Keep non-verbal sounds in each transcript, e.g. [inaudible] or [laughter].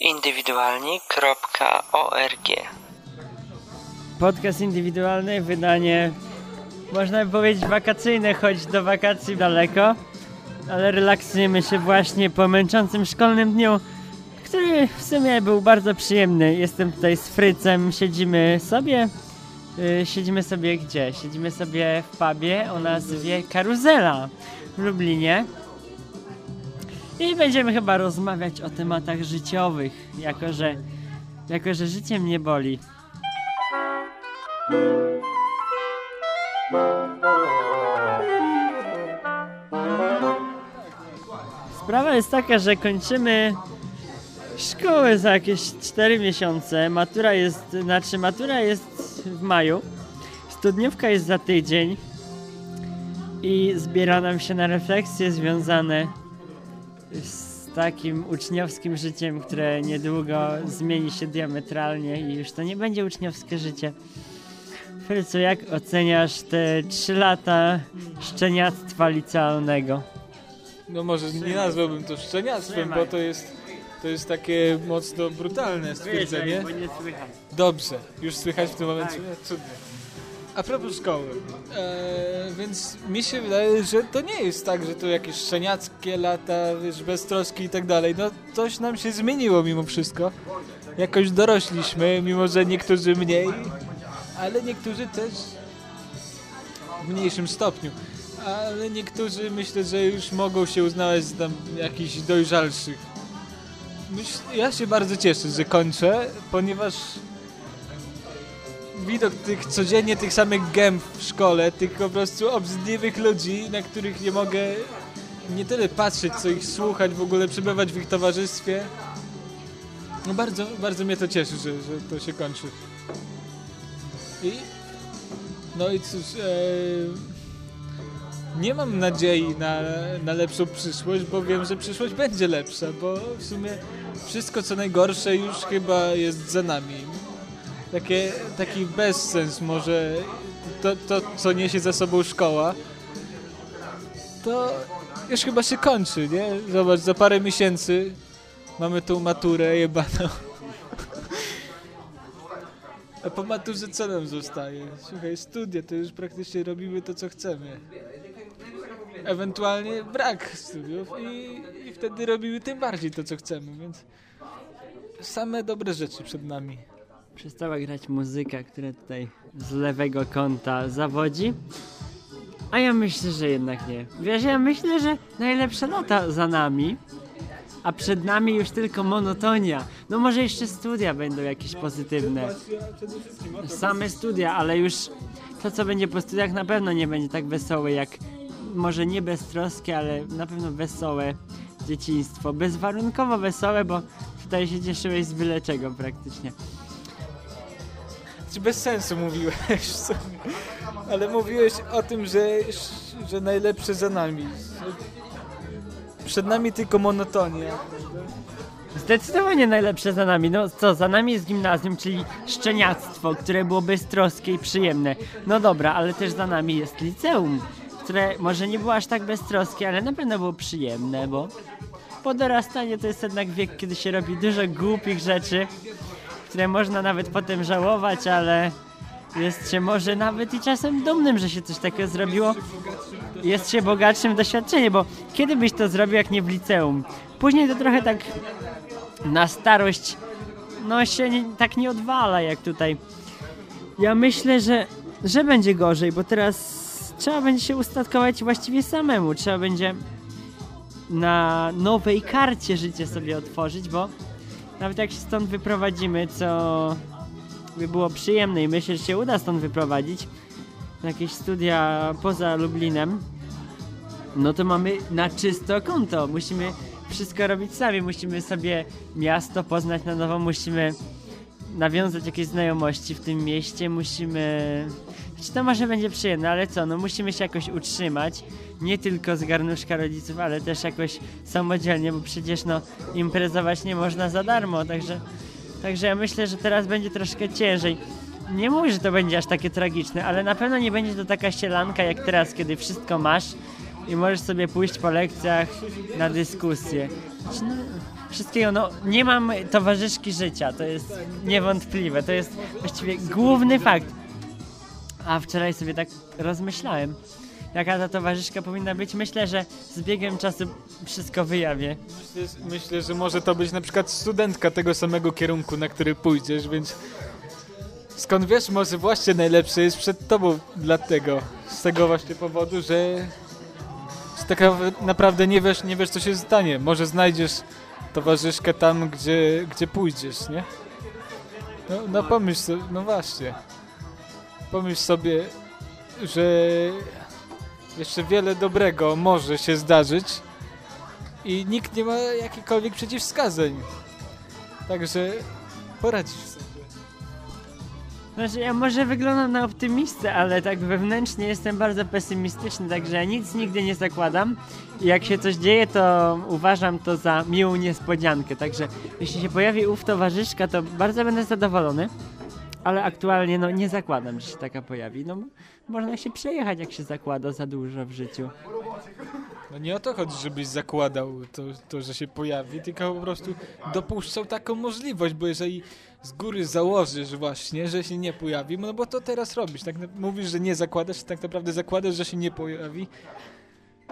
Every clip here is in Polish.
indywidualni.org Podcast indywidualny, wydanie można by powiedzieć wakacyjne, choć do wakacji daleko, ale relaksujemy się właśnie po męczącym szkolnym dniu, który w sumie był bardzo przyjemny. Jestem tutaj z Frycem, siedzimy sobie, yy, siedzimy sobie gdzie? Siedzimy sobie w pubie o nazwie Karuzela w Lublinie. I będziemy chyba rozmawiać o tematach życiowych, jako że, jako że życie mnie boli. Sprawa jest taka, że kończymy szkołę za jakieś 4 miesiące. Matura jest, znaczy matura jest w maju. Studniówka jest za tydzień. I zbiera nam się na refleksje związane z takim uczniowskim życiem, które niedługo zmieni się diametralnie i już to nie będzie uczniowskie życie. Frycu, jak oceniasz te 3 lata szczeniactwa licealnego? No może nie nazwałbym to szczeniactwem, bo to jest, to jest takie mocno brutalne stwierdzenie. nie słychać. Dobrze, już słychać w tym momencie. Cudnie. A propos szkoły, e, więc mi się wydaje, że to nie jest tak, że to jakieś szczeniackie lata, wiesz, beztroski i tak dalej. No coś nam się zmieniło mimo wszystko. Jakoś dorośliśmy, mimo że niektórzy mniej, ale niektórzy też w mniejszym stopniu. Ale niektórzy myślę, że już mogą się uznawać za tam jakichś dojrzalszych. Myśl, ja się bardzo cieszę, że kończę, ponieważ widok tych codziennie tych samych gęb w szkole, tych po prostu obrzydliwych ludzi, na których nie mogę nie tyle patrzeć, co ich słuchać, w ogóle przebywać w ich towarzystwie. No bardzo, bardzo mnie to cieszy, że, że to się kończy. I no i cóż, e, nie mam nadziei na, na lepszą przyszłość, bo wiem, że przyszłość będzie lepsza, bo w sumie wszystko co najgorsze już chyba jest za nami. Takie, taki bezsens może to, to, co niesie za sobą szkoła, to już chyba się kończy, nie? Zobacz, za parę miesięcy mamy tą maturę jebaną. A po maturze co nam zostaje? Słuchaj, studia, to już praktycznie robimy to, co chcemy. Ewentualnie brak studiów i, i wtedy robimy tym bardziej to, co chcemy, więc same dobre rzeczy przed nami. Przestała grać muzyka, która tutaj z lewego kąta zawodzi. A ja myślę, że jednak nie. Wiesz, ja myślę, że najlepsze lata za nami, a przed nami już tylko monotonia. No może jeszcze studia będą jakieś pozytywne. Same studia, ale już to, co będzie po studiach, na pewno nie będzie tak wesołe jak może nie beztroskie, ale na pewno wesołe dzieciństwo. Bezwarunkowo wesołe, bo tutaj się cieszyłeś z byle czego praktycznie. Bez sensu mówiłeś, w sumie. ale mówiłeś o tym, że, że najlepsze za nami. Przed nami tylko monotonia. Zdecydowanie najlepsze za nami. No co, za nami jest gimnazjum, czyli szczeniactwo, które było beztroskie i przyjemne. No dobra, ale też za nami jest liceum, które może nie było aż tak beztroskie, ale na pewno było przyjemne, bo po dorastaniu to jest jednak wiek, kiedy się robi dużo głupich rzeczy, które można nawet potem żałować, ale jest się może nawet i czasem dumnym, że się coś takiego zrobiło. Jest się bogatszym w doświadczenie, bo kiedy byś to zrobił, jak nie w liceum? Później to trochę tak na starość no się nie, tak nie odwala jak tutaj. Ja myślę, że, że będzie gorzej, bo teraz trzeba będzie się ustatkować właściwie samemu. Trzeba będzie na nowej karcie życie sobie otworzyć, bo nawet jak się stąd wyprowadzimy, co by było przyjemne i myślę, że się uda stąd wyprowadzić na jakieś studia poza Lublinem, no to mamy na czysto konto. Musimy wszystko robić sami. Musimy sobie miasto poznać na nowo, musimy nawiązać jakieś znajomości w tym mieście, musimy... Czy to może będzie przyjemne, ale co, no musimy się jakoś utrzymać, nie tylko z garnuszka rodziców, ale też jakoś samodzielnie, bo przecież no imprezować nie można za darmo, także, także ja myślę, że teraz będzie troszkę ciężej. Nie mówię, że to będzie aż takie tragiczne, ale na pewno nie będzie to taka sielanka jak teraz, kiedy wszystko masz i możesz sobie pójść po lekcjach na dyskusję. No, wszystkiego. No, nie mam towarzyszki życia, to jest niewątpliwe. To jest właściwie główny fakt. A wczoraj sobie tak rozmyślałem, jaka ta towarzyszka powinna być. Myślę, że z biegiem czasu wszystko wyjawię. Myślę, myślę, że może to być na przykład studentka tego samego kierunku, na który pójdziesz, więc skąd wiesz, może właśnie najlepsze jest przed tobą dlatego, z tego właśnie powodu, że, tak naprawdę nie wiesz, nie wiesz co się stanie. Może znajdziesz towarzyszkę tam, gdzie, gdzie pójdziesz, nie? No, no pomyśl sobie, no właśnie. Pomyśl sobie, że jeszcze wiele dobrego może się zdarzyć i nikt nie ma jakichkolwiek przeciwwskazań. Także poradzisz sobie. Znaczy, ja może wyglądam na optymistę, ale tak wewnętrznie jestem bardzo pesymistyczny, także nic nigdy nie zakładam. Jak się coś dzieje, to uważam to za miłą niespodziankę. Także jeśli się pojawi ów towarzyszka, to bardzo będę zadowolony. Ale aktualnie no, nie zakładam, że się taka pojawi. No, można się przejechać, jak się zakłada za dużo w życiu. No nie o to chodzi, żebyś zakładał to, to, że się pojawi, tylko po prostu dopuszczał taką możliwość, bo jeżeli z góry założysz właśnie, że się nie pojawi, no bo to teraz robisz, tak mówisz, że nie zakładasz, tak naprawdę zakładasz, że się nie pojawi,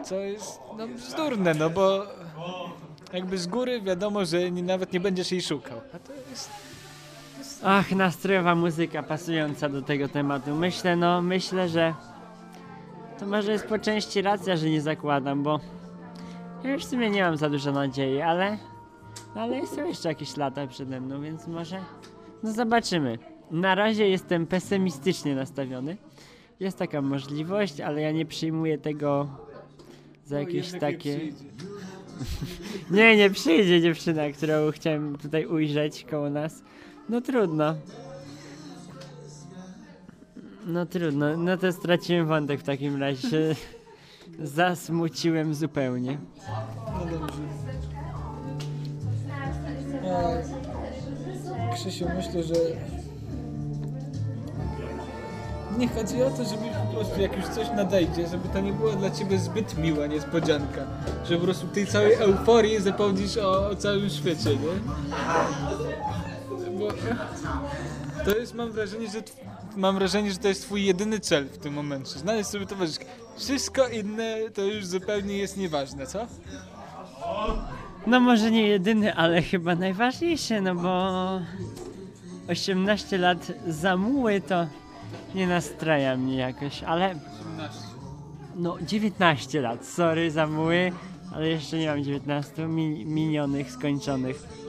co jest no bzdurne, no bo jakby z góry wiadomo, że nawet nie będziesz jej szukał, a to jest Ach, nastrojowa muzyka pasująca do tego tematu. Myślę, no, myślę, że to może jest po części racja, że nie zakładam, bo ja już w sumie nie mam za dużo nadziei, ale, ale są jeszcze jakieś lata przede mną, więc może, no zobaczymy. Na razie jestem pesymistycznie nastawiony. Jest taka możliwość, ale ja nie przyjmuję tego za jakieś jednak nie takie... [laughs] Nie, nie przyjdzie dziewczyna, którą chciałem tutaj ujrzeć koło nas. No trudno. No trudno, no to straciłem wątek w takim razie. [laughs] Zasmuciłem zupełnie. No dobrze. E, Krzysiu, myślę, że nie chodzi o to, żeby po prostu jak już coś nadejdzie, żeby to nie była dla ciebie zbyt miła niespodzianka. Że po prostu tej całej euforii zapomnisz o, o całym świecie, nie? Bo to jest, mam wrażenie, że mam wrażenie, że to jest twój jedyny cel w tym momencie. Znaleźć sobie towarzyszkę. Wszystko inne to już zupełnie jest nieważne, co? No może nie jedyny, ale chyba najważniejszy, no bo 18 lat zamuły to nie nastraja mnie jakoś, ale 18. no 19 lat, sorry zamuły, ale jeszcze nie mam 19 mi minionych, skończonych.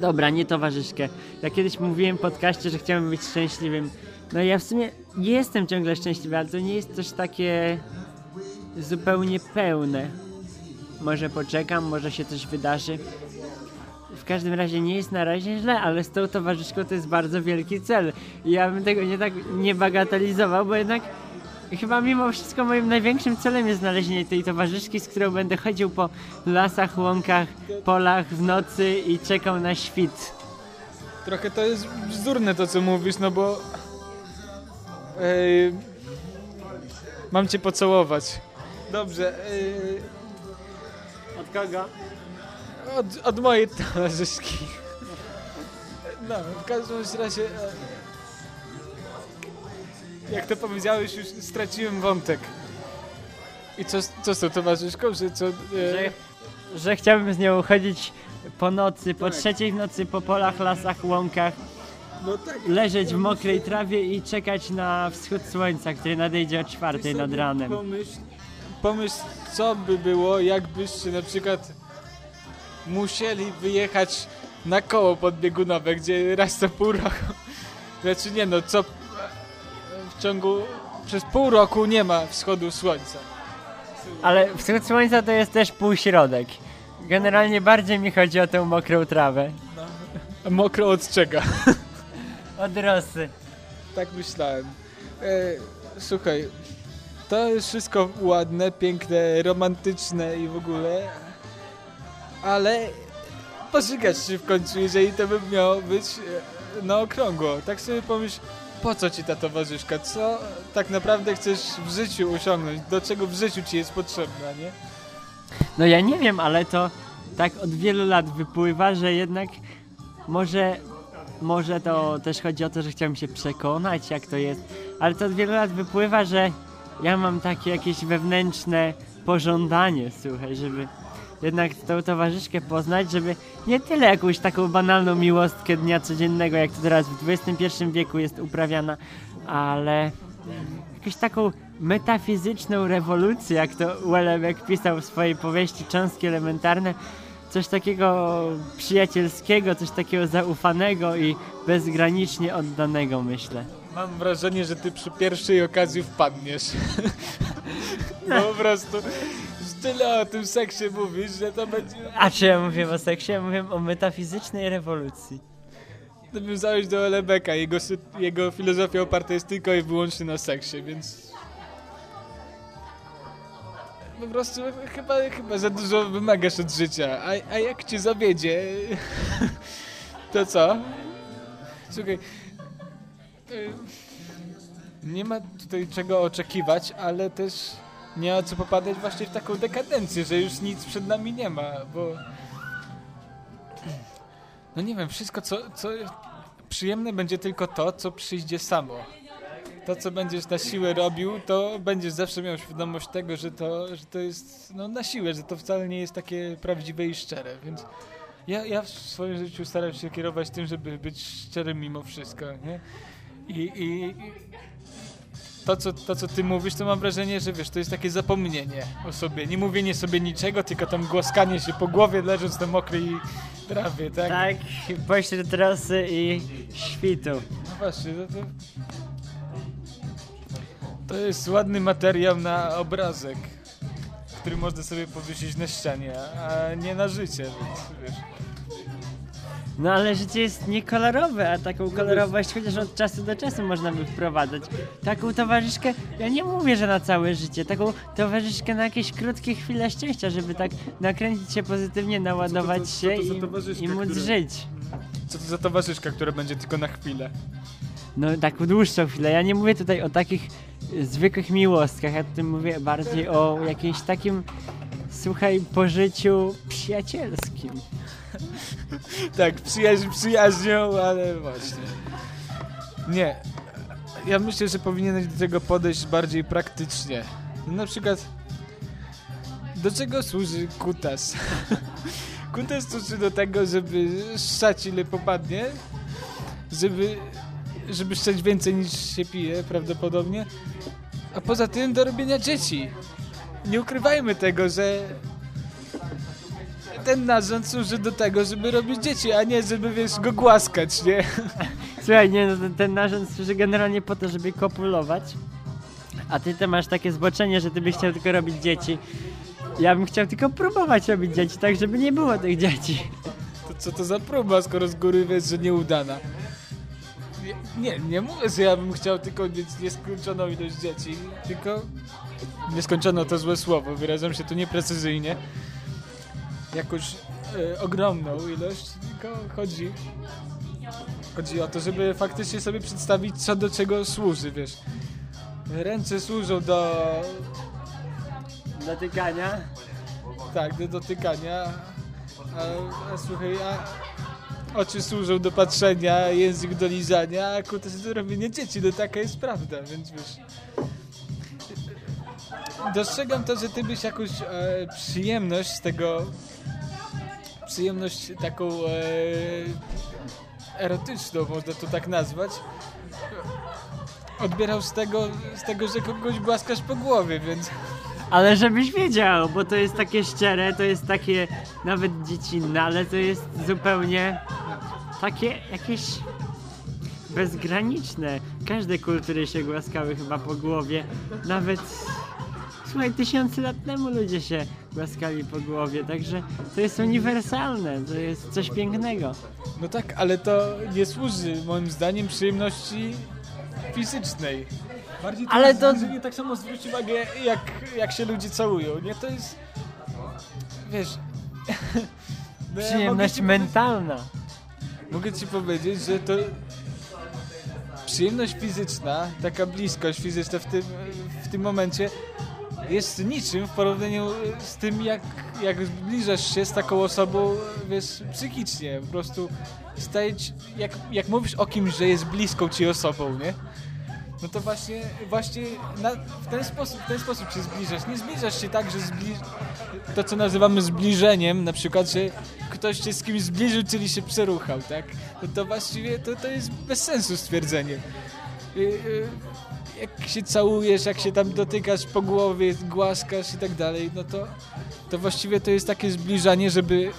Dobra, nie towarzyszkę. Ja kiedyś mówiłem w podcaście, że chciałem być szczęśliwym. No ja w sumie jestem ciągle szczęśliwy, ale to nie jest coś takie zupełnie pełne. Może poczekam, może się coś wydarzy. W każdym razie nie jest na razie źle, ale z tą towarzyszką to jest bardzo wielki cel. Ja bym tego nie tak nie bagatelizował, bo jednak chyba mimo wszystko moim największym celem jest znalezienie tej towarzyszki, z którą będę chodził po lasach, łąkach, polach w nocy i czekał na świt. Trochę to jest bzdurne to, co mówisz, no bo... Ej, mam cię pocałować. Dobrze. ej, Od kogo? od, od mojej towarzyszki. No, w każdym razie... e, Jak to powiedziałeś, już straciłem wątek. I co, co z tą towarzyszką? Że co... e, Że, że chciałbym z nią chodzić po nocy, po Tak. trzeciej w nocy po polach, lasach, łąkach, No tak. leżeć w mokrej trawie i czekać na wschód słońca, który nadejdzie o czwartej nad ranem. Pomyśl, pomyśl, co by było, jakbyście na przykład musieli wyjechać na koło podbiegunowe, gdzie raz co pół roku, znaczy nie no, co w ciągu, przez pół roku nie ma wschodu słońca. Ale wschód słońca to jest też półśrodek. Generalnie bardziej mi chodzi o tę mokrą trawę. A Mokro od czego? [laughs] Od rosy. Tak myślałem. E, słuchaj, to jest wszystko ładne, piękne, romantyczne i w ogóle, ale pożygać się w końcu, jeżeli to by miało być e, na okrągło. Tak sobie pomyśl, po co ci ta towarzyszka? Co tak naprawdę chcesz w życiu osiągnąć? Do czego w życiu ci jest potrzebna, nie? No ja nie wiem, ale to tak od wielu lat wypływa, że jednak może, może to też chodzi o to, że chciałem się przekonać, jak to jest, ale to od wielu lat wypływa, że ja mam takie jakieś wewnętrzne pożądanie, słuchaj, żeby jednak tą towarzyszkę poznać, żeby nie tyle jakąś taką banalną miłostkę dnia codziennego, jak to teraz w XXI wieku jest uprawiana, ale jakąś taką metafizyczną rewolucję, jak to Wellebeck pisał w swojej powieści Cząstki Elementarne, coś takiego przyjacielskiego, coś takiego zaufanego i bezgranicznie oddanego, myślę. Mam wrażenie, że ty przy pierwszej okazji wpadniesz. [laughs] no po prostu tyle o tym seksie mówisz, że to będzie... A czy ja mówię o seksie? Ja mówię o metafizycznej rewolucji. Nawiązałeś do Elebeka, jego, sy- jego filozofia oparta jest tylko i wyłącznie na seksie, więc... Po prostu chyba, chyba za dużo wymagasz od życia, a, a jak cię zawiedzie, [laughs] to co? Słuchaj, y, nie ma tutaj czego oczekiwać, ale też nie co popadać właśnie w taką dekadencję, że już nic przed nami nie ma, bo... No nie wiem, wszystko co, co przyjemne będzie tylko to, co przyjdzie samo. To, co będziesz na siłę robił, to będziesz zawsze miał świadomość tego, że to, że to jest no, na siłę, że to wcale nie jest takie prawdziwe i szczere, więc ja, ja w swoim życiu staram się kierować tym, żeby być szczerym mimo wszystko, nie? I, i to, co, to, co ty mówisz, to mam wrażenie, że wiesz, to jest takie zapomnienie o sobie. Nie mówienie sobie niczego, tylko tam głaskanie się po głowie, leżąc na mokrej trawie, tak? Tak, pośród trosy i świtu. No właśnie, no to... To jest ładny materiał na obrazek, który można sobie powiesić na ścianie, a nie na życie, więc wiesz. No ale życie jest niekolorowe, a taką kolorowość chociaż od czasu do czasu można by wprowadzać. Taką towarzyszkę, ja nie mówię, że na całe życie, taką towarzyszkę na jakieś krótkie chwile szczęścia, żeby tak nakręcić się pozytywnie, naładować to- się i, i móc która- żyć. Co to za towarzyszka, która będzie tylko na chwilę? No taką dłuższą chwilę. Ja nie mówię tutaj o takich zwykłych miłostkach, ja tutaj mówię bardziej o jakimś takim, słuchaj, pożyciu przyjacielskim. [laughs] Tak, przyjaźń przyjaźnią, ale właśnie. Nie. Ja myślę, że powinieneś do tego podejść bardziej praktycznie. No, na przykład, do czego służy kutas? [laughs] kutas służy do tego, żeby ssać ile popadnie, żeby, żeby szczać więcej niż się pije prawdopodobnie, a poza tym do robienia dzieci. Nie ukrywajmy tego, że ten narząd służy do tego, żeby robić dzieci, a nie żeby, wiesz, go głaskać, nie? [laughs] Słuchaj, nie, no ten, ten narząd służy generalnie po to, żeby kopulować, a ty to masz takie zboczenie, że ty byś chciał tylko robić dzieci. Ja bym chciał tylko próbować robić dzieci, tak żeby nie było tych dzieci. To co to za próba, skoro z góry wiesz, że nieudana? Nie, nie, nie mówię, że ja bym chciał tylko mieć nieskończoną ilość dzieci, tylko nieskończono to złe słowo, wyrażam się tu nieprecyzyjnie. Jakąś e, ogromną ilość, tylko chodzi chodzi o to, żeby faktycznie sobie przedstawić, co do czego służy, wiesz. Ręce służą do Dotykania. Tak, do dotykania. A, a słuchaj, a oczy służą do patrzenia, język do lizania, a kutas do robienia dzieci. No taka jest prawda, więc wiesz. Dostrzegam to, że ty byś jakąś e, przyjemność z tego. Przyjemność taką e, erotyczną, można to tak nazwać. Odbierał z tego, z tego, że kogoś głaskasz po głowie, więc. Ale żebyś wiedział, bo to jest takie szczere, to jest takie nawet dziecinne, ale to jest zupełnie takie jakieś bezgraniczne. Każde kultury się głaskały chyba po głowie. Nawet, słuchaj, tysiące lat temu ludzie się głaskali po głowie, także to jest uniwersalne, to jest coś pięknego. No tak, ale to nie służy moim zdaniem przyjemności fizycznej. Bardziej to Ale to- nie tak samo zwróć uwagę, jak, jak się ludzie całują. Nie, to jest... Wiesz... [laughs] no ja Przyjemność mentalna. powiedzieć- Mogę ci powiedzieć, że to... Przyjemność fizyczna, taka bliskość fizyczna w tym, w tym momencie jest niczym w porównaniu z tym, jak jak zbliżasz się z taką osobą, wiesz, psychicznie, po prostu stajeć, jak, jak mówisz o kimś, że jest bliską ci osobą, nie? No to właśnie, właśnie na, w, ten sposób, w ten sposób się zbliżasz. Nie zbliżasz się tak, że zbliż... to, co nazywamy zbliżeniem, na przykład, że ktoś się z kimś zbliżył, czyli się przeruchał, tak? No to właściwie to, to jest bez sensu stwierdzenie. Y, y, jak się całujesz, jak się tam dotykasz po głowie, głaskasz i tak dalej, no to, to właściwie to jest takie zbliżanie, żeby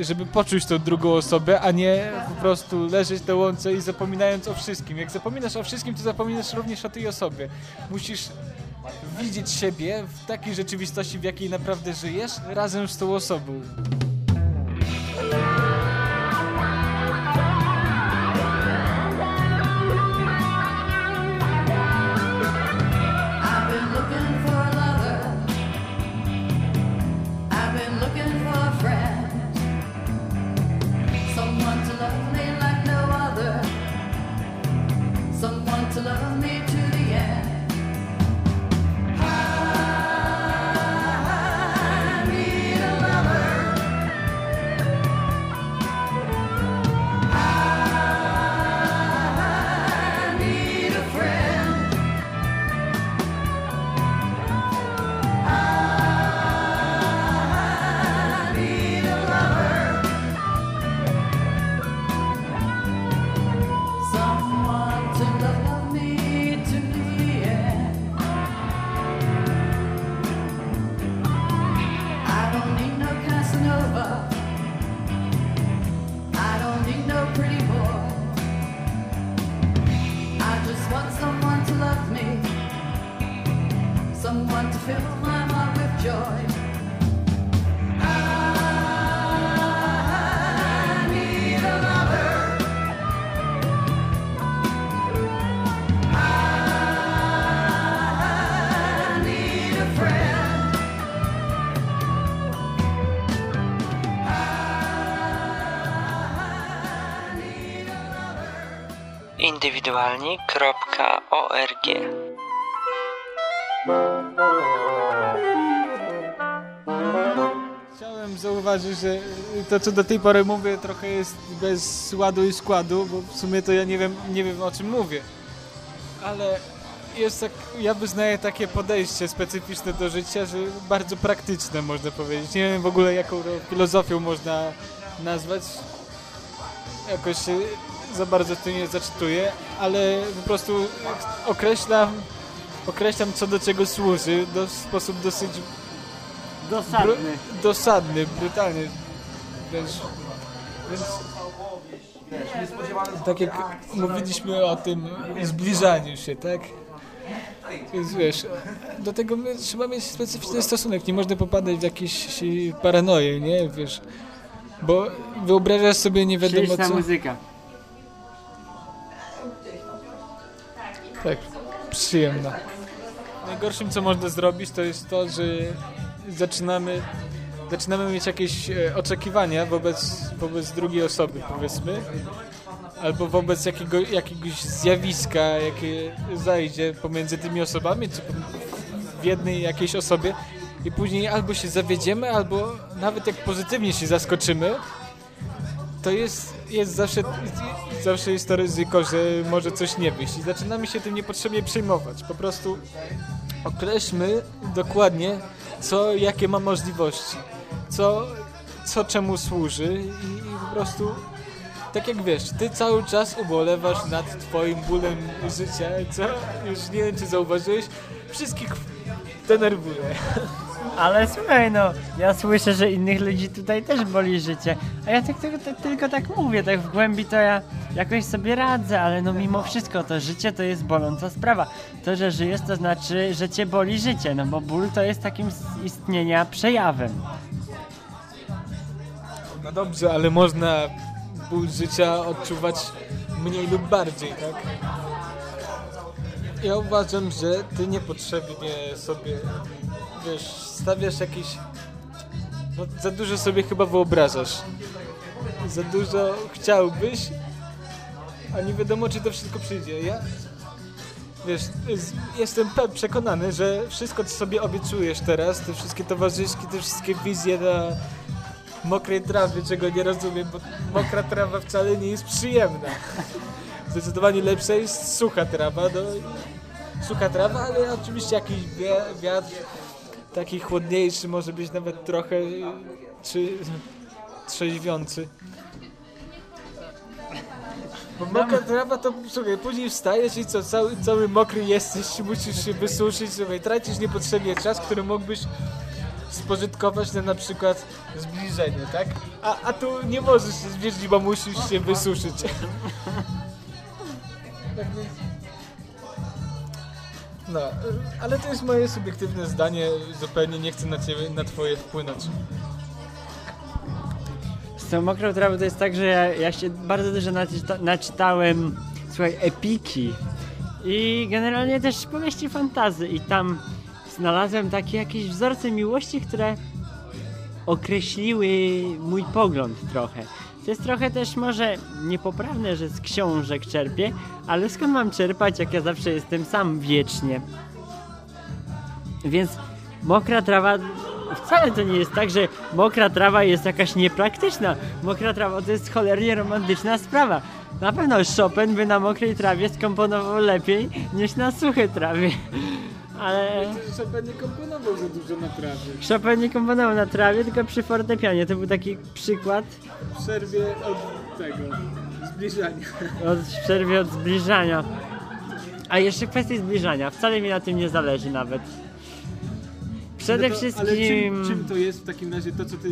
żeby poczuć tą drugą osobę, a nie po prostu leżeć na łące i zapominając o wszystkim. Jak zapominasz o wszystkim, to zapominasz również o tej osobie. Musisz widzieć siebie w takiej rzeczywistości, w jakiej naprawdę żyjesz, razem z tą osobą. indywidualni.org Chciałem zauważyć, że to co do tej pory mówię trochę jest bez ładu i składu, bo w sumie to ja nie wiem, nie wiem o czym mówię. Ale jest tak, ja wyznaję takie podejście specyficzne do życia, że bardzo praktyczne można powiedzieć. Nie wiem w ogóle jaką filozofią można nazwać. Jakoś za bardzo tu nie zaczytuję, ale po prostu określam, określam co do czego służy w sposób dosyć Dosadny. Bru- dosadny, brutalny. Wręcz, tak jak mówiliśmy o tym zbliżaniu się, tak? Więc wiesz, do tego trzeba mieć specyficzny stosunek. Nie można popadać w jakieś paranoje, nie? Wiesz, bo wyobrażasz sobie nie wiadomo co. muzyka. Tak, przyjemna. Najgorszym, co można zrobić, to jest to, że zaczynamy, zaczynamy mieć jakieś e, oczekiwania wobec, wobec drugiej osoby, powiedzmy, albo wobec jakiego, jakiegoś zjawiska, jakie zajdzie pomiędzy tymi osobami, czy w jednej jakiejś osobie i później albo się zawiedziemy, albo nawet jak pozytywnie się zaskoczymy, to jest, jest zawsze, zawsze jest to ryzyko, że może coś nie wyjść i zaczynamy się tym niepotrzebnie przejmować. Po prostu określmy dokładnie, co, jakie ma możliwości, co, co czemu służy i, i po prostu tak jak wiesz, ty cały czas ubolewasz nad twoim bólem życia, co już nie wiem czy zauważyłeś, wszystkich denerwuje. [laughs] Ale słuchaj, no, ja słyszę, że innych ludzi tutaj też boli życie. A ja tak, tylko, tak, tylko tak mówię, tak w głębi to ja jakoś sobie radzę, ale no mimo wszystko to życie to jest boląca sprawa. To, że żyjesz, to znaczy, że cię boli życie, no bo ból to jest takim z istnienia przejawem. No dobrze, ale można ból życia odczuwać mniej lub bardziej, tak? Ja uważam, że ty niepotrzebnie sobie, wiesz, stawiasz jakieś... No, za dużo sobie chyba wyobrażasz. Za dużo chciałbyś, a nie wiadomo, czy to wszystko przyjdzie. Ja, wiesz, jestem przekonany, że wszystko, co sobie obiecujesz teraz, te wszystkie towarzyszki, te wszystkie wizje na mokrej trawie, czego nie rozumiem, bo mokra trawa wcale nie jest przyjemna. Zdecydowanie lepsza jest sucha trawa, no sucha trawa, ale oczywiście jakiś wi- wiatr taki chłodniejszy, może być nawet trochę czy trzeźwiący. Bo mokra trawa to, słuchaj, później wstajesz i co, cały, cały mokry jesteś, musisz się wysuszyć, słuchaj, tracisz niepotrzebnie czas, który mógłbyś spożytkować na na przykład zbliżenie, tak? A, a tu nie możesz się zbliżyć, bo musisz się wysuszyć. Tak [laughs] więc- No, ale to jest moje subiektywne zdanie, zupełnie nie chcę na ciebie, na twoje wpłynąć. Z tą mokrą trawą to jest tak, że ja, ja się bardzo dużo naczyta, naczytałem, słuchaj, epiki i generalnie też powieści fantazy i tam znalazłem takie jakieś wzorce miłości, które określiły mój pogląd trochę. To jest trochę też może niepoprawne, że z książek czerpię, ale skąd mam czerpać, jak ja zawsze jestem sam wiecznie. Więc mokra trawa wcale to nie jest tak, że mokra trawa jest jakaś niepraktyczna. Mokra trawa to jest cholernie romantyczna sprawa. Na pewno Chopin by na mokrej trawie skomponował lepiej niż na suchej trawie. Ale Chopin nie komponował za dużo na trawie. Chopin nie komponował na trawie, tylko przy fortepianie. To był taki przykład W przerwie od tego zbliżania. od w przerwie od zbliżania. A jeszcze kwestii zbliżania. Wcale mi na tym nie zależy nawet. Przede No to- wszystkim... Ale czym, czym to jest w takim razie to, co ty,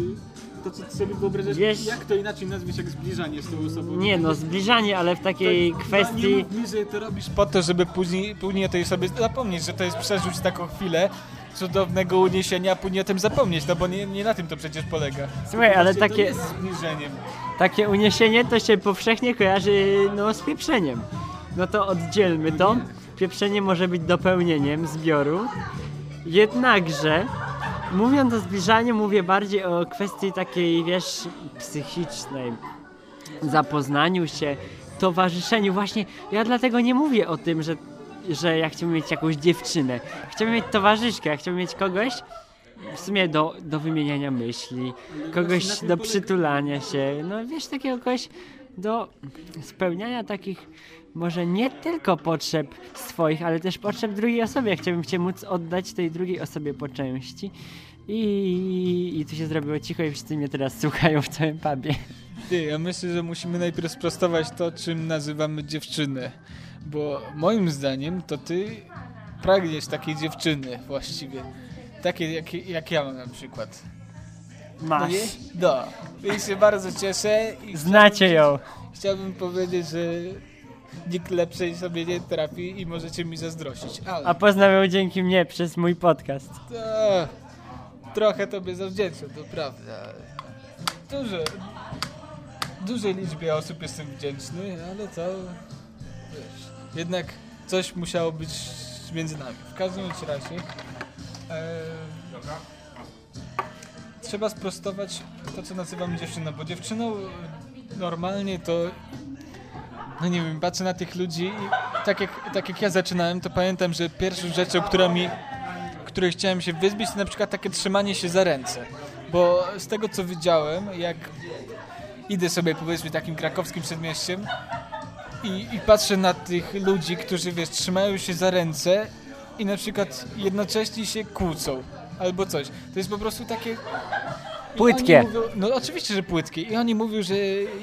to, co ty sobie wyobrażasz? Wiesz- Jak to inaczej nazwać jak zbliżanie z tą osobą? Nie no, zbliżanie, ale w takiej Nie kwestii... mów mi, że to robisz Po to, żeby później, później o tej sobie zapomnieć, że to jest przeżyć taką chwilę cudownego uniesienia, a później o tym zapomnieć, no bo nie, nie na tym to przecież polega. Słuchaj, ale to takie... jest zbliżeniem. Takie uniesienie to się powszechnie kojarzy no, z pieprzeniem. No to oddzielmy to. Pieprzenie może być dopełnieniem zbioru. Jednakże, mówiąc o zbliżaniu, mówię bardziej o kwestii takiej, wiesz, psychicznej. Zapoznaniu się, towarzyszeniu. Właśnie ja dlatego nie mówię o tym, że, że ja chciałbym mieć jakąś dziewczynę. Chciałbym mieć towarzyszkę, chciałbym mieć kogoś, w sumie do, do wymieniania myśli, kogoś do przytulania się, no wiesz, takiego kogoś do spełniania takich może nie tylko potrzeb swoich, ale też potrzeb drugiej osoby. Ja chciałbym cię móc oddać tej drugiej osobie po części. I, I tu się zrobiło cicho i wszyscy mnie teraz słuchają w całym pubie. Ty, ja myślę, że musimy najpierw sprostować to, czym nazywamy dziewczynę. Bo moim zdaniem to ty pragniesz takiej dziewczyny właściwie. Takiej jak, jak ja mam na przykład. No Masz. nie? No. I się bardzo cieszę i Znacie ją. chciałbym powiedzieć, że nikt lepszej sobie nie trafi i możecie mi zazdrościć. Ale A poznał ją dzięki mnie przez mój podcast. to, trochę tobie zawdzięczam, to prawda. Dużo, dużej liczbie osób jestem wdzięczny, ale to wiesz, jednak coś musiało być między nami. W każdym razie e, trzeba sprostować to, co nazywam dziewczyną, bo dziewczyną e, normalnie to no nie wiem, patrzę na tych ludzi i tak jak, tak jak ja zaczynałem, to pamiętam, że pierwszą rzeczą, która mi której chciałem się wyzbyć, to na przykład takie trzymanie się za ręce. Bo z tego co widziałem, jak idę sobie powiedzmy takim krakowskim przedmieściem i, i patrzę na tych ludzi, którzy wiesz, trzymają się za ręce i na przykład jednocześnie się kłócą albo coś. To jest po prostu takie... Płytkie. Mówią, no oczywiście, że płytkie. I oni mówią, że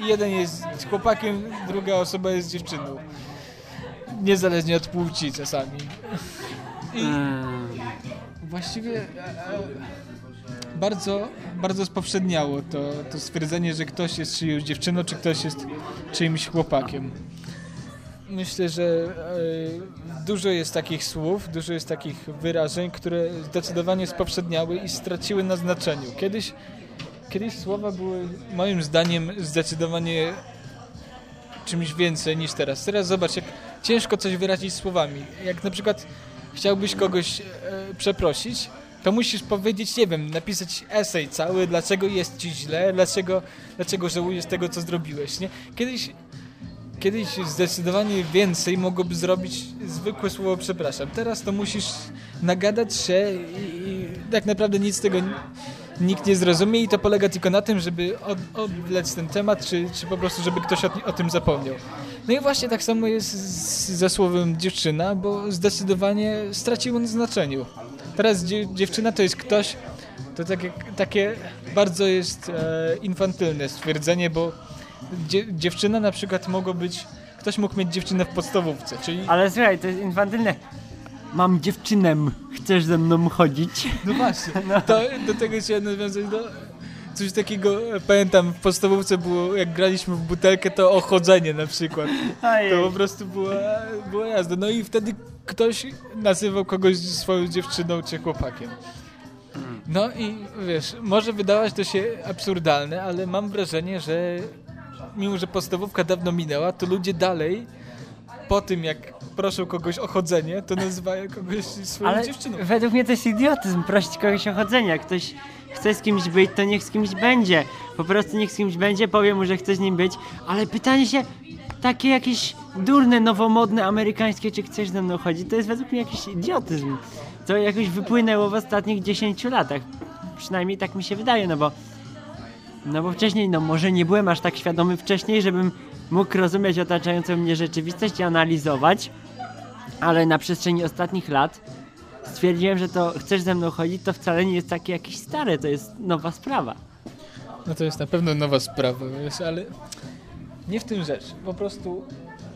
jeden jest chłopakiem, druga osoba jest dziewczyną. Niezależnie od płci czasami. I, Właściwie e, e, bardzo, bardzo spowszedniało to, to stwierdzenie, że ktoś jest czyjąś dziewczyną, czy ktoś jest czyimś chłopakiem. Myślę, że e, dużo jest takich słów, dużo jest takich wyrażeń, które zdecydowanie spowszedniały i straciły na znaczeniu. Kiedyś, kiedyś słowa były moim zdaniem zdecydowanie czymś więcej niż teraz. Teraz zobacz, jak ciężko coś wyrazić słowami. Jak na przykład chciałbyś kogoś e, przeprosić, to musisz powiedzieć, nie wiem, napisać esej cały, dlaczego jest ci źle, dlaczego, dlaczego żałujesz tego, co zrobiłeś, nie? Kiedyś kiedyś zdecydowanie więcej mogłoby zrobić zwykłe słowo przepraszam. Teraz to musisz nagadać się i, i tak naprawdę nic z tego n- nikt nie zrozumie i to polega tylko na tym, żeby od, odlec ten temat, czy, czy po prostu, żeby ktoś o, o tym zapomniał. No i właśnie tak samo jest z, ze słowem dziewczyna, bo zdecydowanie straciło na znaczeniu. Teraz dzie, dziewczyna to jest ktoś, to takie, takie bardzo jest e, infantylne stwierdzenie, bo dzie, dziewczyna na przykład mogło być, ktoś mógł mieć dziewczynę w podstawówce, czyli Ale słuchaj, to jest infantylne. Mam dziewczynę, chcesz ze mną chodzić? No właśnie, [laughs] to, do tego się nawiązać do... Coś takiego, pamiętam, w podstawówce było, jak graliśmy w butelkę, to ochodzenie na przykład. To po prostu była, była jazda. No i wtedy ktoś nazywał kogoś swoją dziewczyną czy chłopakiem. No i wiesz, może wydawać to się absurdalne, ale mam wrażenie, że mimo, że podstawówka dawno minęła, to ludzie dalej po tym, jak proszą kogoś o chodzenie, to nazywają kogoś swoją Ale dziewczyną. według mnie to jest idiotyzm, prosić kogoś o chodzenie. Jak ktoś chce z kimś być, to niech z kimś będzie. Po prostu niech z kimś będzie, powie mu, że chce z nim być, ale pytanie się, takie jakieś durne, nowomodne, amerykańskie, czy chcesz ze mną chodzić, to jest według mnie jakiś idiotyzm. To jakoś wypłynęło w ostatnich 10 latach. Przynajmniej tak mi się wydaje, no bo no bo wcześniej, no może nie byłem aż tak świadomy wcześniej, żebym mógł rozumieć otaczającą mnie rzeczywistość i analizować, ale na przestrzeni ostatnich lat stwierdziłem, że to chcesz ze mną chodzić, to wcale nie jest takie jakieś stare, to jest nowa sprawa. No to jest na pewno nowa sprawa, wiesz, ale nie w tym rzecz. Po prostu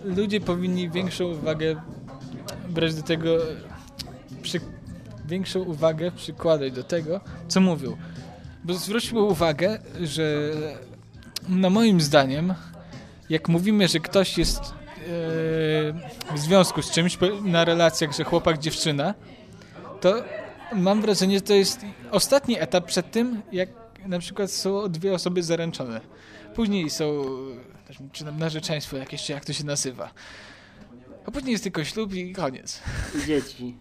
ludzie powinni większą uwagę brać do tego, przy, większą uwagę przykładać do tego, co mówią. Bo zwróćmy uwagę, że no moim zdaniem, jak mówimy, że ktoś jest e, w związku z czymś na relacjach, że chłopak, dziewczyna, to mam wrażenie, że to jest ostatni etap przed tym, jak na przykład są dwie osoby zaręczone. Później są czy tam narzeczeństwo jakieś, czy jak to się nazywa. A później jest tylko ślub i koniec. Dzieci.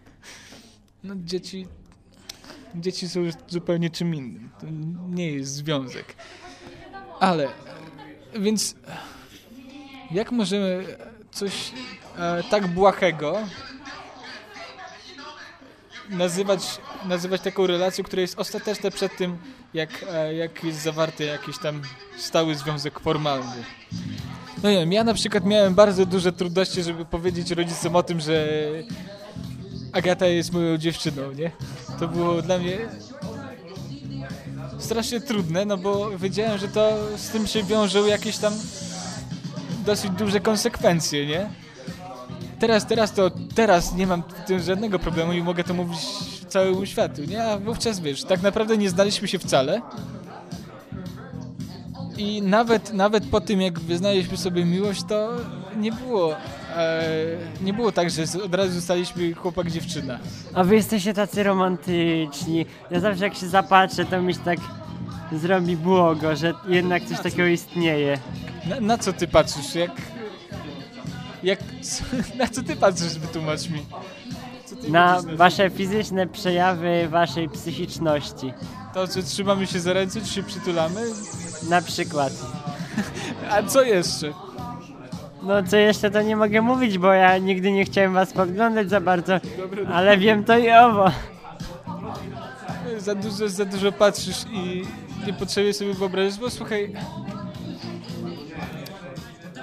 No dzieci... Dzieci są zupełnie czym innym. To nie jest związek. Ale... Więc... Jak możemy coś e, tak błahego nazywać, nazywać taką relacją, która jest ostateczna przed tym, jak, e, jak jest zawarty jakiś tam stały związek formalny. No nie wiem, ja na przykład miałem bardzo duże trudności, żeby powiedzieć rodzicom o tym, że Agata jest moją dziewczyną, nie? To było dla mnie strasznie trudne, no bo wiedziałem, że to z tym się wiążą jakieś tam dosyć duże konsekwencje, nie? Teraz, teraz to, teraz nie mam z tym żadnego problemu i mogę to mówić całemu światu, nie? A wówczas, wiesz, tak naprawdę nie znaliśmy się wcale. I nawet, nawet po tym, jak wyznaliśmy sobie miłość, to nie było, e, nie było tak, że od razu zostaliśmy chłopak-dziewczyna. A wy jesteście tacy romantyczni. Ja zawsze jak się zapatrzę, to się tak zrobi błogo, że jednak coś takiego istnieje. Na, na co ty patrzysz? Jak, jak, [laughs] na co ty patrzysz, wytłumacz mi? Na wasze fizyczne przejawy waszej psychiczności. To, czy trzymamy się za ręce, czy się przytulamy? Na przykład. [laughs] A co jeszcze? No co jeszcze to nie mogę mówić, bo ja nigdy nie chciałem was podglądać za bardzo, ale wiem to i owo. Za dużo, za dużo patrzysz i nie potrzebuję sobie wyobrazić, bo słuchaj...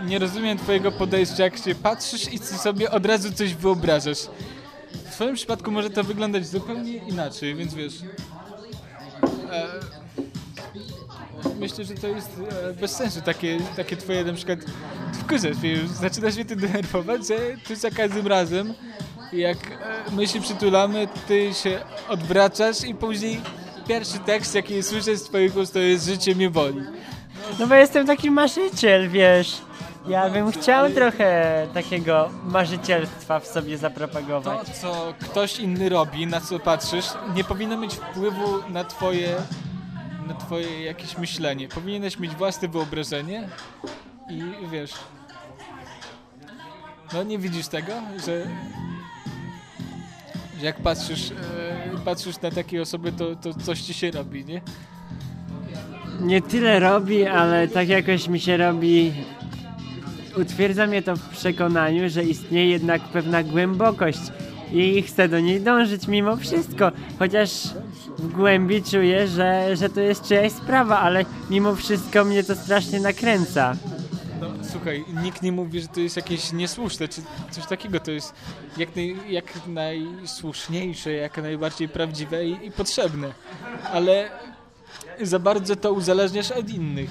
Nie rozumiem twojego podejścia, jak się patrzysz i sobie od razu coś wyobrażasz. W twoim przypadku może to wyglądać zupełnie inaczej, więc wiesz... E, myślę, że to jest e, bez sensu takie, takie twoje na przykład... Wkurzasz mnie zaczynasz mnie ty denerwować, że ty za każdym razem jak e, my się przytulamy, ty się odwracasz i później pierwszy tekst, jaki słyszę z twoich ust, to jest życie mnie boli. No bo jestem taki marzyciel, wiesz. Ja bym chciał trochę takiego marzycielstwa w sobie To, zapropagować. co ktoś inny robi, na co patrzysz, nie powinno mieć wpływu na twoje, na twoje jakieś myślenie. Powinieneś mieć własne wyobrażenie i wiesz... No nie widzisz tego, że, że jak patrzysz, e, patrzysz na takie osoby, to, to coś ci się robi, nie? Nie tyle robi, ale tak jakoś mi się robi utwierdza mnie to w przekonaniu, że istnieje jednak pewna głębokość i chcę do niej dążyć mimo wszystko, chociaż w głębi czuję, że, że to jest czyjaś sprawa, ale mimo wszystko mnie to strasznie nakręca. No, słuchaj, nikt nie mówi, że to jest jakieś niesłuszne, czy coś takiego. To jest jak, naj, jak najsłuszniejsze, jak najbardziej prawdziwe i, i potrzebne. Ale za bardzo to uzależniasz od innych.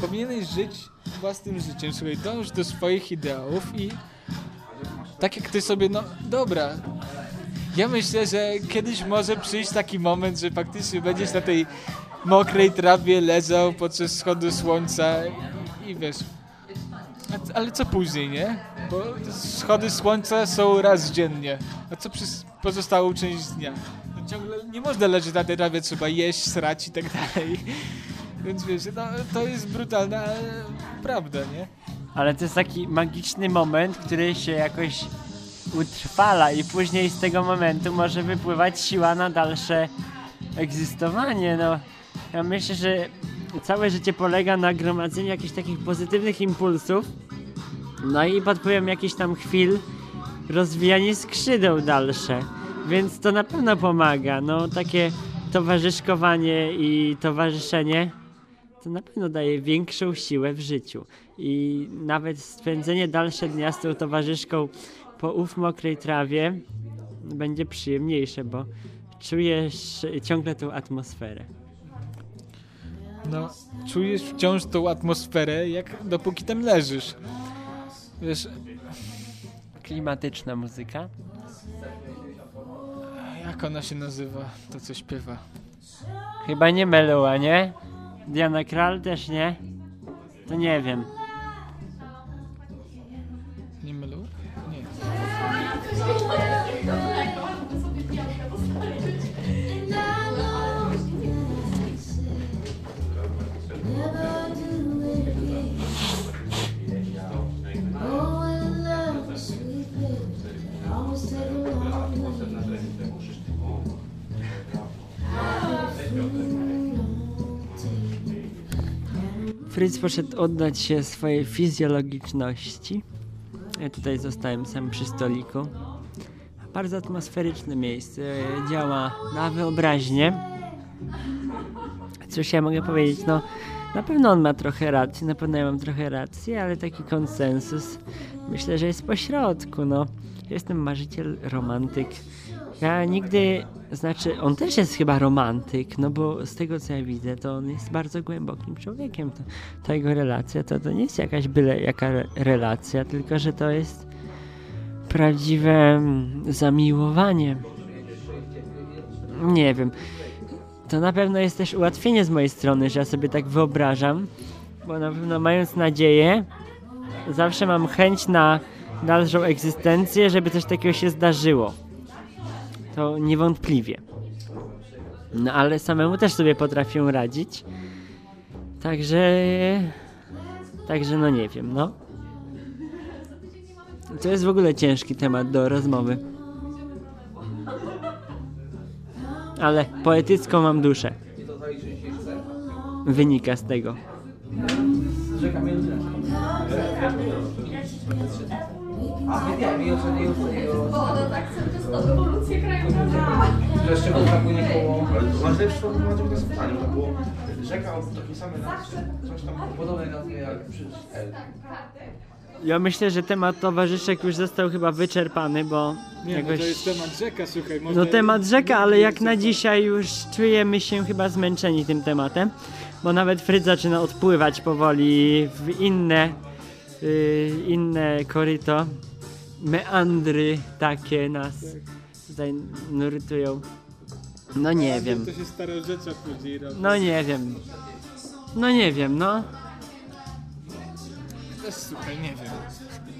Powinieneś żyć własnym życiem. Słuchaj, dąż do swoich ideałów i tak jak ty sobie, no dobra. Ja myślę, że kiedyś może przyjść taki moment, że faktycznie będziesz na tej mokrej trawie leżał podczas wschodu słońca i, wiesz. Ale co później, nie? Bo schody słońca są raz dziennie. A co przez pozostałą część dnia? No ciągle nie można leżeć na tej trawie, trzeba jeść, srać i tak dalej. [laughs] Więc wiesz, no, to jest brutalna ale prawda, nie? Ale to jest taki magiczny moment, który się jakoś utrwala i później z tego momentu może wypływać siła na dalsze egzystowanie. No, ja myślę, że całe życie polega na gromadzeniu jakichś takich pozytywnych impulsów. No i pod wpływem jakichś tam chwil rozwijanie skrzydeł dalsze. Więc to na pewno pomaga. No, takie towarzyszkowanie i towarzyszenie to na pewno daje większą siłę w życiu. I nawet spędzenie dalsze dnia z tą towarzyszką po ów mokrej trawie będzie przyjemniejsze, bo czujesz ciągle tą atmosferę. No, czujesz wciąż tą atmosferę, jak dopóki tam leżysz. Wiesz, Klimatyczna muzyka. jak ona się nazywa, to co śpiewa? Chyba nie Meluła, nie? Diana Kral też nie? To nie wiem. Fritz poszedł oddać się swojej fizjologiczności. Ja tutaj zostałem sam przy stoliku. Bardzo atmosferyczne miejsce. Działa na wyobraźnię. Cóż ja mogę powiedzieć? No, na pewno on ma trochę racji, na pewno ja mam trochę racji, ale taki konsensus myślę, że jest pośrodku. No, jestem marzyciel, romantyk. Ja nigdy, znaczy, on też jest chyba romantyk, no bo z tego co ja widzę, to on jest bardzo głębokim człowiekiem. To, ta jego relacja to, to nie jest jakaś byle jaka re- relacja, tylko że to jest prawdziwe mm, zamiłowanie. Nie wiem. To na pewno jest też ułatwienie z mojej strony, że ja sobie tak wyobrażam, bo na pewno mając nadzieję, zawsze mam chęć na dalszą egzystencję, żeby coś takiego się zdarzyło. To niewątpliwie. No ale samemu też sobie potrafię radzić. Także. Także no nie wiem, no. To jest w ogóle ciężki temat do rozmowy. Ale poetycką mam duszę. Wynika z tego. Że z czego brakuje koło... Ale to masz lepsze tłumaczenie na spotkaniu, to było rzeka o takiej samej nazwie, coś tam podobnej nazwie jak przy L. Ja myślę, że temat towarzyszek już został chyba wyczerpany, bo Nie, jakoś... no to jest temat rzeka, słuchaj. No temat rzeka, ale jak na dzisiaj już czujemy się chyba zmęczeni tym tematem, bo nawet Fryd zaczyna odpływać powoli w inne, yy, inne koryto. Meandry takie nas tutaj nurtują. No nie wiem, To się stara rzecza później robi. no nie wiem. No nie wiem, no. Też, słuchaj, nie wiem.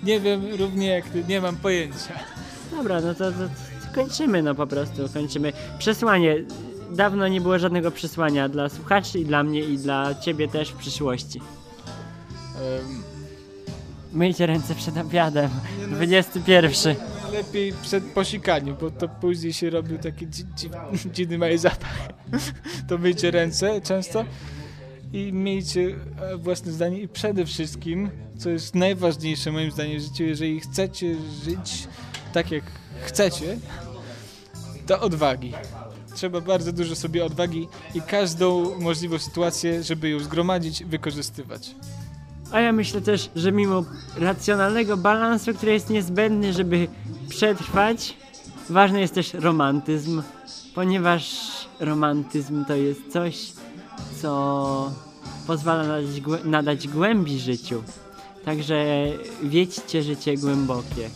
Nie wiem, równie jak ty, nie mam pojęcia. Dobra, no to, to, to kończymy no po prostu, kończymy. Przesłanie. Dawno nie było żadnego przesłania dla słuchaczy i dla mnie i dla ciebie też w przyszłości. Um, Myjcie ręce przed obiadem. 21. lepiej przed posikaniem, bo to później się robił taki dzi dzi dziwny mały zapach. To myjcie ręce często. i miejcie e, własne zdanie i przede wszystkim, co jest najważniejsze moim zdaniem w życiu, jeżeli chcecie żyć tak jak chcecie, to odwagi. Trzeba bardzo dużo sobie odwagi i każdą możliwą sytuację, żeby ją zgromadzić, wykorzystywać. A ja myślę też, że mimo racjonalnego balansu, który jest niezbędny, żeby przetrwać, ważny jest też romantyzm, ponieważ romantyzm to jest coś, co pozwala nadać, nadać głębi życiu. Także wiedźcie życie głębokie.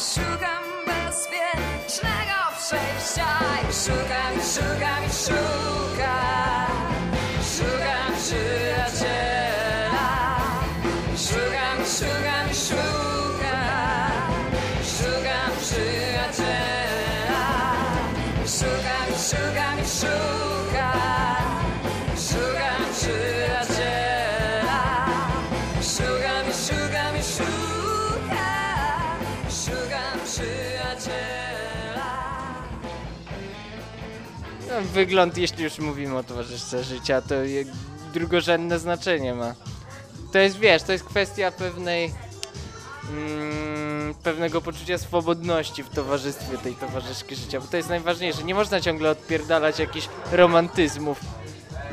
Szukam bezpiecznego przejścia. I szukam, i szukam, i szukam, Wygląd, jeśli już mówimy o towarzystwie życia, to drugorzędne znaczenie ma. To jest, wiesz, to jest kwestia pewnej mm, pewnego poczucia swobodności w towarzystwie tej towarzyszki życia, bo to jest najważniejsze. Nie można ciągle odpierdalać jakichś romantyzmów,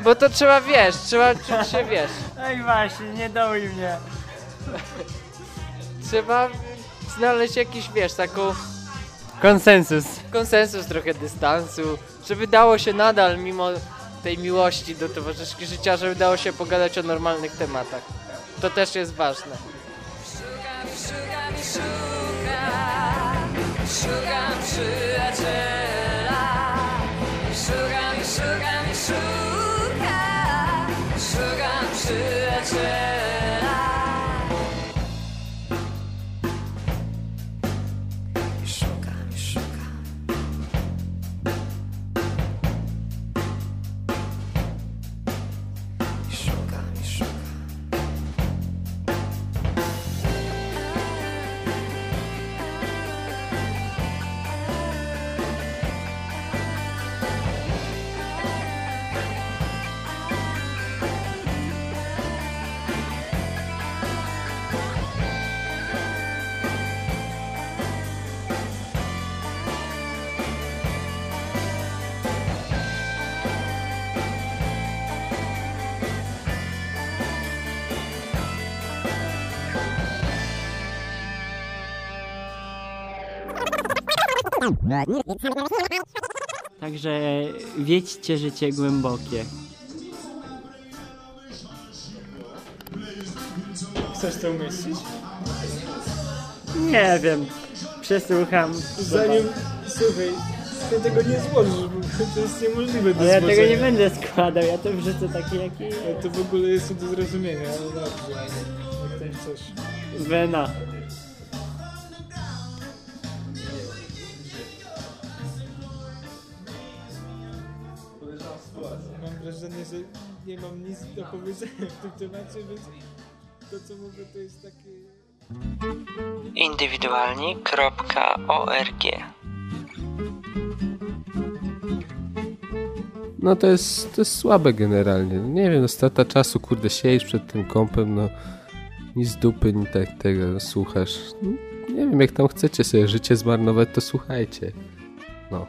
bo to trzeba, wiesz, trzeba czuć się, wiesz, [laughs] Ej właśnie, nie dołuj mnie. trzeba znaleźć jakiś, wiesz, taką Konsensus. konsensus, trochę dystansu, żeby dało się nadal, mimo tej miłości do towarzyszki życia, żeby dało się pogadać o normalnych tematach. To też jest ważne. Szukam, szukam, szukam, szukam przyjaciela. Szukam, szukam, szukam, szukam przyjaciela. Także wiedźcie życie głębokie. Chcesz to umieścić? Nie wiem. Przesłucham. Zanim, słuchaj, ty tego nie złożysz, bo to jest niemożliwe do Ale ja tego nie będę składał, ja to wrzucę taki jaki To w ogóle jest do zrozumienia, ale dobrze. Jak coś. Wena. Nie mam nic do powiedzenia w tym temacie, więc to co mówię to jest takie... indywidualni.org No to jest, to jest słabe generalnie. Nie wiem, no strata czasu, kurde, siedzisz przed tym kompem, no ni z dupy, ni tak tego słuchasz. No, nie wiem, jak tam chcecie sobie życie zmarnować, to słuchajcie. No.